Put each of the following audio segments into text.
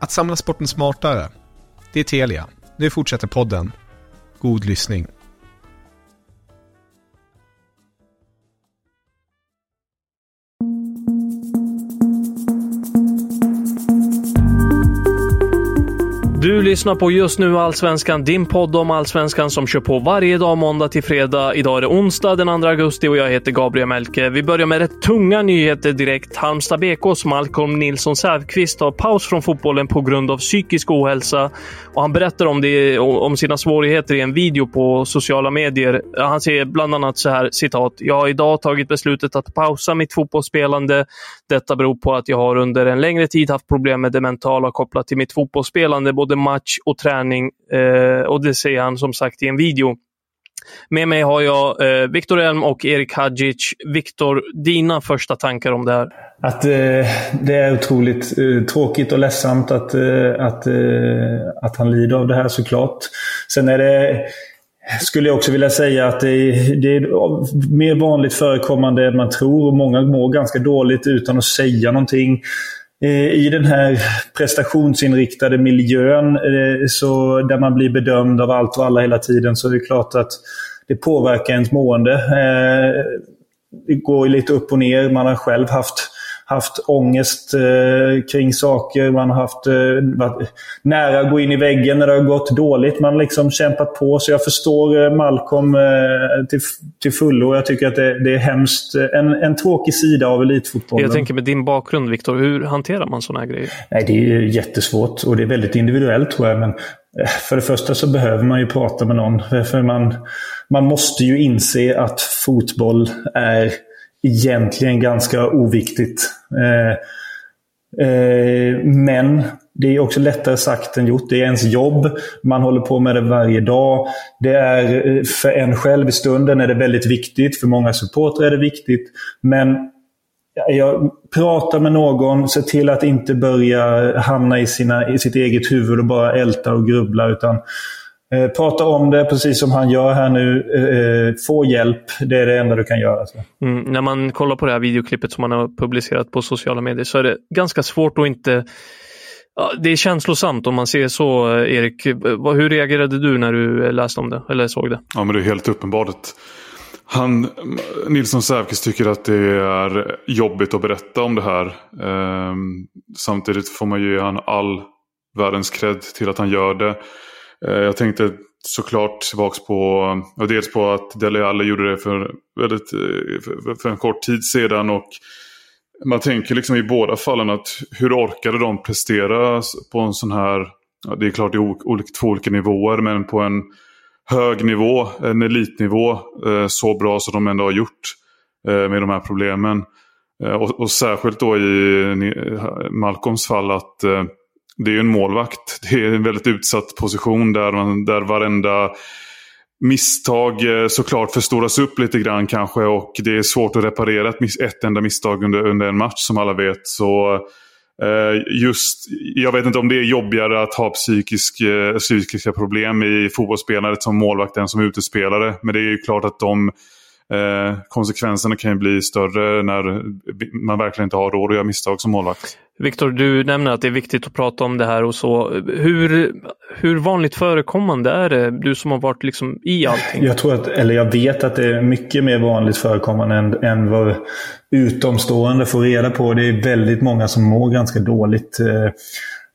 Att samla sporten smartare. Det är Telia. Nu fortsätter podden. God lyssning. Du lyssnar på Just nu Allsvenskan, din podd om Allsvenskan som kör på varje dag måndag till fredag. Idag är det onsdag den 2 augusti och jag heter Gabriel Melke. Vi börjar med rätt tunga nyheter direkt. Halmstad BKs Malcolm Nilsson Säfqvist har paus från fotbollen på grund av psykisk ohälsa. Och han berättar om, det, om sina svårigheter i en video på sociala medier. Han säger bland annat så här, citat. Jag har idag tagit beslutet att pausa mitt fotbollsspelande. Detta beror på att jag har under en längre tid haft problem med det mentala kopplat till mitt fotbollsspelande, både match och träning. Eh, och det säger han som sagt i en video. Med mig har jag eh, Viktor Elm och Erik Hadjic. Viktor, dina första tankar om det här? Att eh, det är otroligt eh, tråkigt och ledsamt att, eh, att, eh, att han lider av det här såklart. Sen är det skulle jag också vilja säga att det är, det är mer vanligt förekommande än man tror. och Många mår ganska dåligt utan att säga någonting. Eh, I den här prestationsinriktade miljön eh, så där man blir bedömd av allt och alla hela tiden så är det klart att det påverkar ens mående. Eh, det går lite upp och ner. Man har själv haft haft ångest eh, kring saker. Man har haft, eh, varit nära att gå in i väggen när det har gått dåligt. Man har liksom kämpat på. Så jag förstår eh, Malcolm eh, till, till fullo. Jag tycker att det, det är hemskt. En, en tråkig sida av elitfotbollen. Jag tänker med din bakgrund, Viktor. Hur hanterar man sådana här grejer? Nej, det är jättesvårt och det är väldigt individuellt tror jag. Men eh, för det första så behöver man ju prata med någon. För man, man måste ju inse att fotboll är egentligen ganska oviktigt. Eh, eh, men det är också lättare sagt än gjort. Det är ens jobb. Man håller på med det varje dag. Det är eh, för en själv i stunden är det väldigt viktigt. För många supportrar är det viktigt. Men jag pratar med någon, se till att inte börja hamna i, sina, i sitt eget huvud och bara älta och grubbla. Utan Eh, prata om det precis som han gör här nu. Eh, få hjälp. Det är det enda du kan göra. Mm, när man kollar på det här videoklippet som han har publicerat på sociala medier så är det ganska svårt att inte Ja, det är känslosamt om man ser så, Erik. Hur reagerade du när du läste om det, eller såg det? Ja, men det är helt uppenbart att han, Nilsson Säfqvist tycker att det är jobbigt att berätta om det här. Ehm, samtidigt får man ju ge han all världens cred till att han gör det. Eh, jag tänkte såklart tillbaka på, och dels på att Dele Alli gjorde det för, väldigt, eh, för en kort tid sedan. och Man tänker liksom i båda fallen att hur orkade de prestera på en sån här, det är klart det är två olika nivåer, men på en hög nivå, en elitnivå, eh, så bra som de ändå har gjort med de här problemen. Och, och särskilt då i Malcolms fall att det är ju en målvakt. Det är en väldigt utsatt position där, man, där varenda misstag eh, såklart förstoras upp lite grann kanske och det är svårt att reparera ett, ett enda misstag under, under en match som alla vet. Så eh, Just, jag vet inte om det är jobbigare att ha psykisk, eh, psykiska problem i fotbollsspelandet som målvakt än som utespelare. Men det är ju klart att de Eh, konsekvenserna kan ju bli större när man verkligen inte har råd att göra misstag som målvakt. Viktor, du nämner att det är viktigt att prata om det här och så. Hur, hur vanligt förekommande är det? Du som har varit liksom i allting. Jag tror att, eller jag vet att det är mycket mer vanligt förekommande än, än vad utomstående får reda på. Det är väldigt många som mår ganska dåligt. Eh,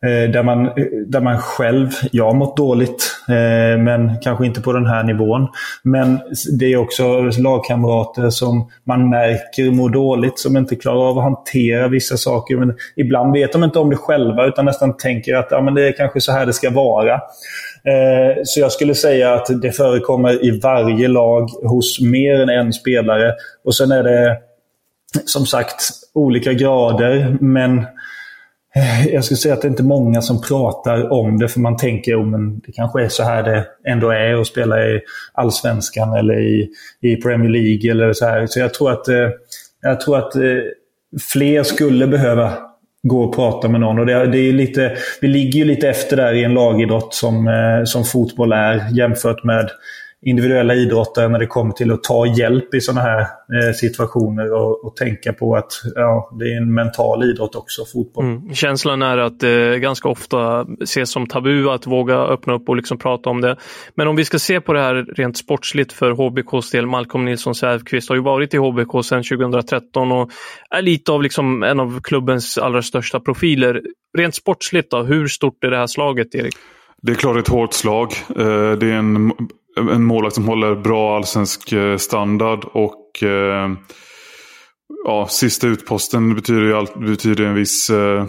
Eh, där man, eh, där man själv, jag har mått dåligt, eh, men kanske inte på den här nivån. Men det är också lagkamrater som man märker mår dåligt, som inte klarar av att hantera vissa saker. Men ibland vet de inte om det själva, utan nästan tänker att ja, men det är kanske så här det ska vara. Så jag skulle säga att det förekommer i varje lag hos mer än en spelare. Och sen är det som sagt olika grader, men Eh, jag skulle säga att det inte är många som pratar om det, för man tänker att oh, det kanske är så här det ändå är att spela i Allsvenskan eller i, i Premier League. eller Så här. Så jag tror att, eh, jag tror att eh, fler skulle behöva gå och prata med någon. Och det, det är lite, vi ligger ju lite efter där i en lagidrott som, eh, som fotboll är jämfört med individuella idrottare när det kommer till att ta hjälp i sådana här eh, situationer och, och, tänka på att ja, det är en mental idrott också, fotboll. Mm. Känslan är att det ganska ofta ses som tabu att våga öppna upp och liksom prata om det. Men om vi ska se på det här rent sportsligt för HBKs del. Malcolm Nilsson Säfqvist har ju varit i HBK sedan 2013 och är lite av liksom en av klubbens allra största profiler. Rent sportsligt då, hur stort är det här slaget, Erik? Det är klart ett hårt slag. Eh, det är en en målvakt som håller bra allsvensk eh, standard. Och eh, ja, sista utposten betyder ju allt, betyder en viss... Eh,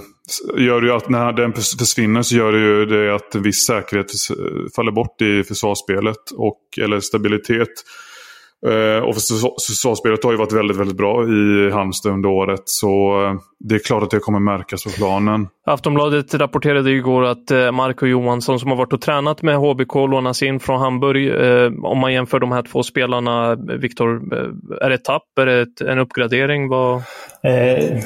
gör ju att när den försvinner så gör det ju det att en viss säkerhet faller bort i försvarsspelet. Och, eller stabilitet. Eh, och försvarsspelet har ju varit väldigt, väldigt bra i Halmstad under året. Så eh, det är klart att det kommer märkas på planen. Aftonbladet rapporterade igår att eh, Marco Johansson som har varit och tränat med HBK lånas in från Hamburg. Om man jämför de här två spelarna, Viktor, är det ett tapp? Är det en uppgradering? Vad... Eh,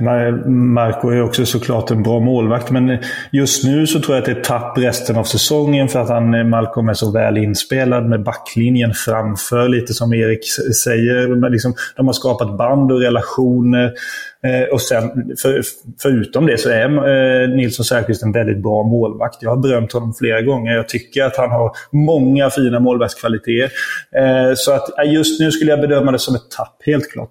nej, Marco är också såklart en bra målvakt, men just nu så tror jag att det är tapp resten av säsongen för att han, eh, Malcolm är så väl inspelad med backlinjen framför, lite som Erik säger. Liksom, de har skapat band och relationer. Eh, och sen, för, förutom det så är eh, Nilsson Säfqvist en väldigt bra målvakt. Jag har berömt honom flera gånger. Jag tycker att han har många fina målvaktskvaliteter. Eh, så att eh, just nu skulle jag bedöma det som ett tapp, helt klart.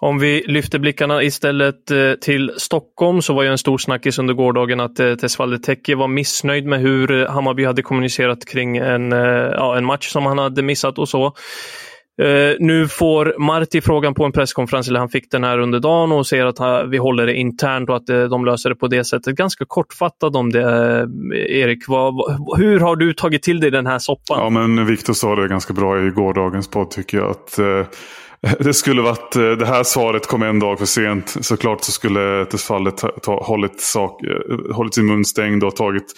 Om vi lyfter blickarna istället eh, till Stockholm så var ju en stor snackis under gårdagen att eh, Tesvalde Tecke var missnöjd med hur eh, Hammarby hade kommunicerat kring en, ja, en match som han hade missat och så. Nu får Marti frågan på en presskonferens, eller han fick den här under dagen och säger att vi håller det internt och att de löser det på det sättet. Ganska kortfattat om det, Erik. Vad, vad, hur har du tagit till dig den här soppan? Ja, men Viktor sa det ganska bra i gårdagens podd tycker jag. att det skulle varit, eh, det här svaret kom en dag för sent. Såklart så skulle Tesfalle hållit, sak, eh, hållit sin mun stängd och tagit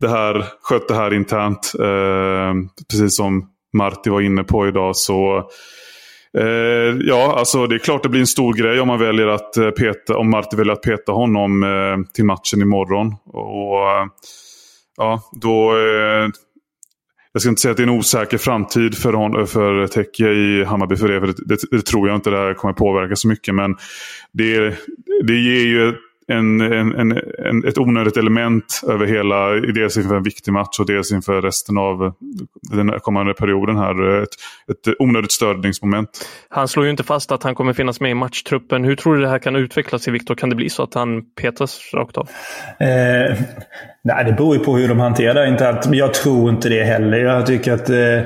det här, skött det här internt. Eh, precis som Marti var inne på idag. Så eh, ja, alltså det är klart det blir en stor grej om man väljer att eh, peta, om Marti väljer att peta honom eh, till matchen imorgon. Och ja, då... Jag ska inte säga att det är en osäker framtid för, hon, för Tekke i Hammarby för det, för det, det, det, tror jag inte det här kommer påverka så mycket. Men det, det ger ju en, en, en, ett onödigt element över hela, dels inför en viktig match och dels inför resten av den kommande perioden här. Ett, ett onödigt störningsmoment. Han slår ju inte fast att han kommer finnas med i matchtruppen. Hur tror du det här kan utvecklas i Viktor? Kan det bli så att han petas rakt av? Eh, nej, det beror ju på hur de hanterar det jag tror inte det heller. Jag tycker att eh,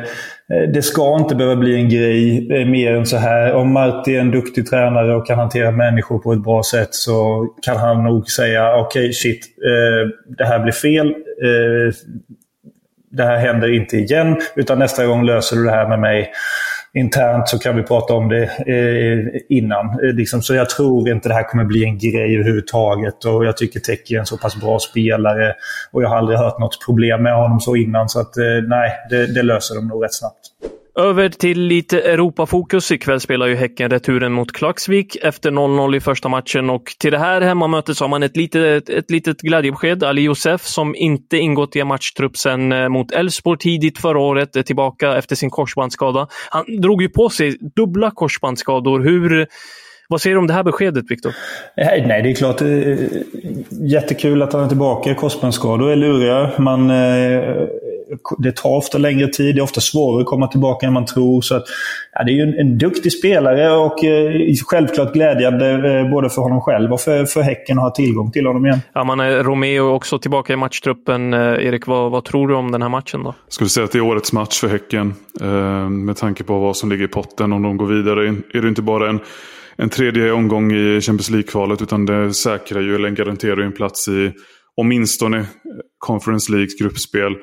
Eh, det ska inte behöva bli en grej eh, mer än så här. Om Marti är en duktig tränare och kan hantera människor på ett bra sätt så kan han nog säga okej, okay, shit, eh, det här blir fel det här händer inte igen, utan nästa gång löser du det här med mig internt så kan vi prata om det eh, innan. Eh, liksom, så jag tror inte det här kommer bli en grej överhuvudtaget. Och jag tycker Teki är en så pass bra spelare och jag har aldrig hört något problem med honom så innan. Så att, eh, nej, det, det löser de nog rätt snabbt. Över till lite Europafokus. Ikväll spelar ju Häcken returen mot Klaxvik efter 0-0 i första matchen och till det här hemmamötet så har man ett litet, ett litet glädjebesked. Ali Josef, som inte ingått i en matchtrupp sen eh, mot Elfsborg tidigt förra året, är tillbaka efter sin korsbandsskada. Han drog ju på sig dubbla korsbandsskador. Hur, vad säger du om det här beskedet, Viktor? Nej, det är klart. Eh, jättekul att han är tillbaka. Korsbandsskador är luriga. Man eh, det tar ofta längre tid. Det är ofta svårare att komma tillbaka än man tror. Så att, ja, det är ju en, en duktig spelare och eh, självklart glädjande eh, både för honom själv och för, för Häcken att ha tillgång till honom igen. Ja, man är Romeo också tillbaka i matchtruppen. Eh, Erik, vad, vad, tror du om den här matchen då? Jag skulle säga att det är årets match för Häcken. Eh, med tanke på vad som ligger i potten. Om de går vidare är det inte bara en en tredje omgång i Champions League-kvalet utan det säkrar ju eller garanterar ju en plats i åtminstone Conference Leagues gruppspel.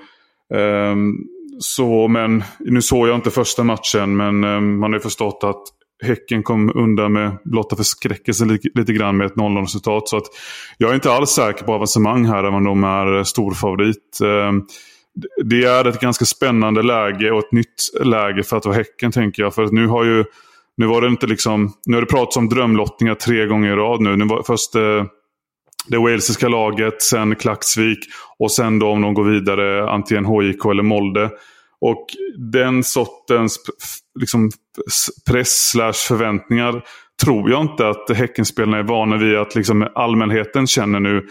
Um, så, men nu såg jag inte första matchen, men um, man har ju förstått att Häcken kom undan med blotta förskräckelsen lite, lite grann med ett 0-0-resultat. Så att jag är inte alls säker på avancemang här, även om de är eh, storfavorit. Um, det är ett ganska spännande läge och ett nytt läge för att vara Häcken, tänker jag. För att nu har ju nu var det inte liksom, nu har det pratats om drömlottningar tre gånger i rad nu. nu var, först eh, det walesiska laget, sen Klaxvik och sen då om de går vidare antingen HIK eller Molde. Och den sortens liksom, press slash förväntningar tror jag inte att Häckenspelarna är vana vid att liksom, allmänheten känner nu.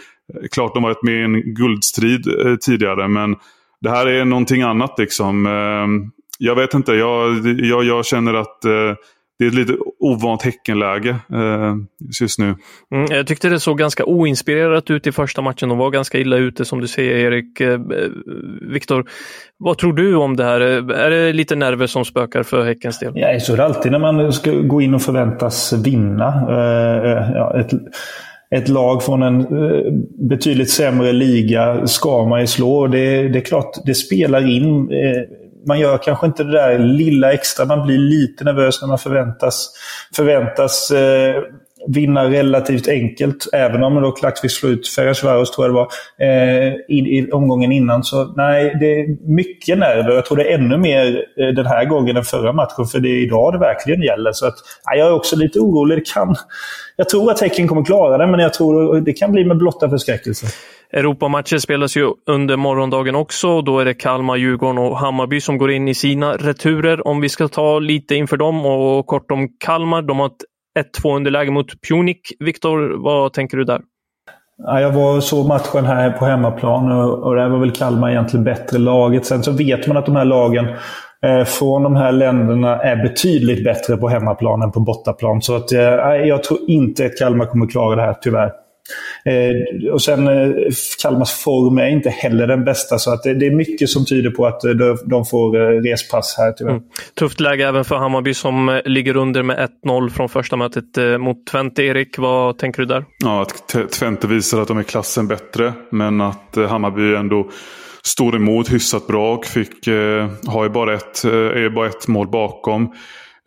Klart de varit med i en guldstrid eh, tidigare men det här är någonting annat. liksom. Eh, jag vet inte, jag, jag, jag känner att eh, det är ett lite ovant Häckenläge eh, just nu. Mm, jag tyckte det såg ganska oinspirerat ut i första matchen. De var ganska illa ute som du säger Erik. Eh, Viktor, vad tror du om det här? Är det lite nerver som spökar för Häckens del? Ja, så är det alltid när man ska gå in och förväntas vinna. Eh, eh ja, ett, ett lag från en eh, betydligt sämre liga ska man ju slå. Det, det är klart, det spelar in eh, man gör kanske inte det där lilla extra. Man blir lite nervös när man förväntas, förväntas eh, vinna relativt enkelt. Även om då Klaxvik slår ut Ferencvaros, tror jag det var, eh, i, i, omgången innan. Så nej, det är mycket nerver. Jag tror det är ännu mer eh, den här gången än förra matchen. För det är idag det verkligen gäller. Så att, nej, jag är också lite orolig. Det kan, jag tror att Häcken kommer klara det, men jag tror det kan bli med blotta förskräckelse. Europamatcher spelas ju under morgondagen också. Då är det Kalmar, Djurgården och Hammarby som går in i sina returer. Om vi ska ta lite inför dem och kort om Kalmar. De har ett 1-2 underläge mot Pjunik. Viktor, vad tänker du där? Ja, jag var så matchen här på hemmaplan och, och där var väl Kalmar egentligen bättre laget. Sen så vet man att de här lagen eh, från de här länderna är betydligt bättre på hemmaplan än på bortaplan. Så att, eh, jag tror inte att Kalmar kommer klara det här, tyvärr. Eh, och sen eh, Kalmars form är inte heller den bästa, så att det, det är mycket som tyder på att eh, de, de får eh, respass här tyvärr. Mm. Tufft läge även för Hammarby som ligger under med 1-0 från första mötet eh, mot Twente. Erik, vad tänker du där? Ja, att Twente visar att de är klassen bättre, men att Hammarby ändå stod emot hyfsat bra och fick, eh, har ju bara ett, är bara ett mål bakom.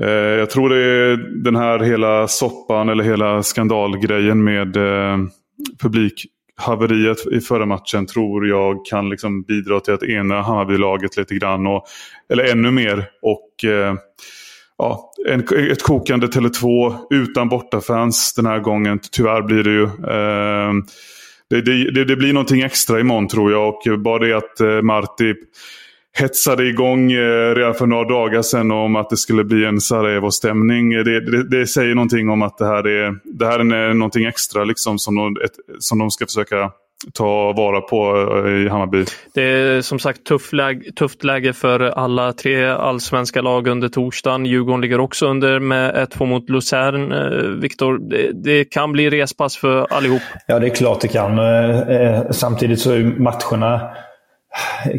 Eh, jag tror det är den här hela soppan eller hela skandalgrejen med eh, publikhaveriet i förra matchen tror jag kan liksom bidra till att ena Hammarby-laget lite grann. Och, eller ännu mer. Och eh, ja, en, ett kokande Tele2 utan bortafans den här gången. Tyvärr blir det ju. Eh, det, det, det, blir någonting extra imorgon tror jag. Och bara det att eh, Marti hetsade igång eh, redan för några dagar sedan om att det skulle bli en Sarajevo-stämning. Det, det, det, säger någonting om att det här är, det här är någonting extra liksom, som, de, ett, som de ska försöka ta vara på eh, i Hammarby. Det är som sagt tuff läge, tufft läge för alla tre allsvenska lag under torsdagen. Djurgården ligger också under med 1-2 mot Luzern. Eh, Viktor, det, det, kan bli respass för allihop. Ja, det är klart det kan. Samtidigt så är matcherna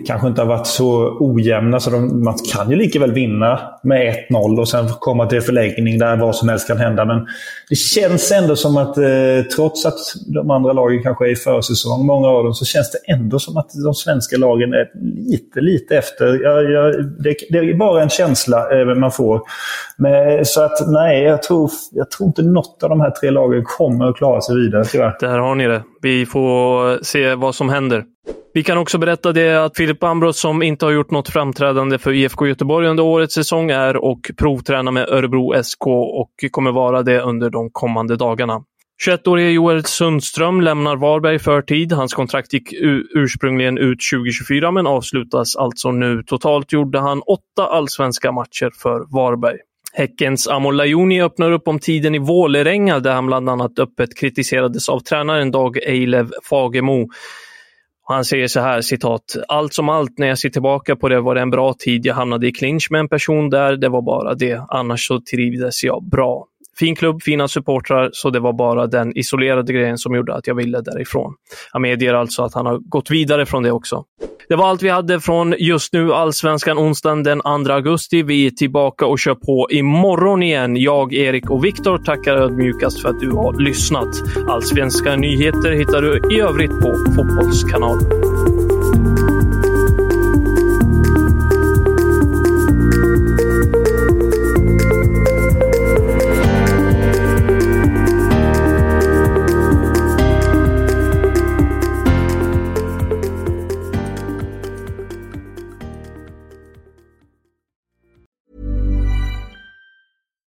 kanske inte har varit så ojämna. Så de, man kan ju lika väl vinna med 1-0 och sen komma till förläggning där vad som helst kan hända. Men det känns ändå som att eh, trots att de andra lagen kanske är i försäsong, många av dem, så känns det ändå som att de svenska lagen är lite, lite efter. Jag, jag, det, det, är bara en känsla eh, man får. Men, så att nej, jag tror, jag tror inte något av de här tre lagen kommer att klara sig vidare tyvärr. Där har ni det. Vi får se vad som händer. Vi kan också berätta det att Filip Ambros, som inte har gjort något framträdande för IFK Göteborg under årets säsong, är och provtränar med Örebro SK och kommer vara det under de kommande dagarna. 21-årige Joel Sundström lämnar Varberg för tid. Hans kontrakt gick ursprungligen ut 2024 men avslutas alltså nu. Totalt gjorde han åtta allsvenska matcher för Varberg. Häckens Amor Lajoni öppnar upp om tiden i Vålerenga där han bland annat öppet kritiserades av tränaren Dag Eilev Fagemo. Han säger så här, citat. Allt som allt, när jag ser tillbaka på det var det en bra tid. Jag hamnade i clinch med en person där, det var bara det. Annars så trivdes jag bra. Fin klubb, fina supportrar, så det var bara den isolerade grejen som gjorde att jag ville därifrån. Han medger alltså att han har gått vidare från det också. Det var allt vi hade från just nu Allsvenskan onsdagen den 2 augusti. Vi är tillbaka och kör på imorgon igen. Jag, Erik och Viktor tackar ödmjukast för att du har lyssnat. Allsvenska nyheter hittar du i övrigt på Fotbollskanalen.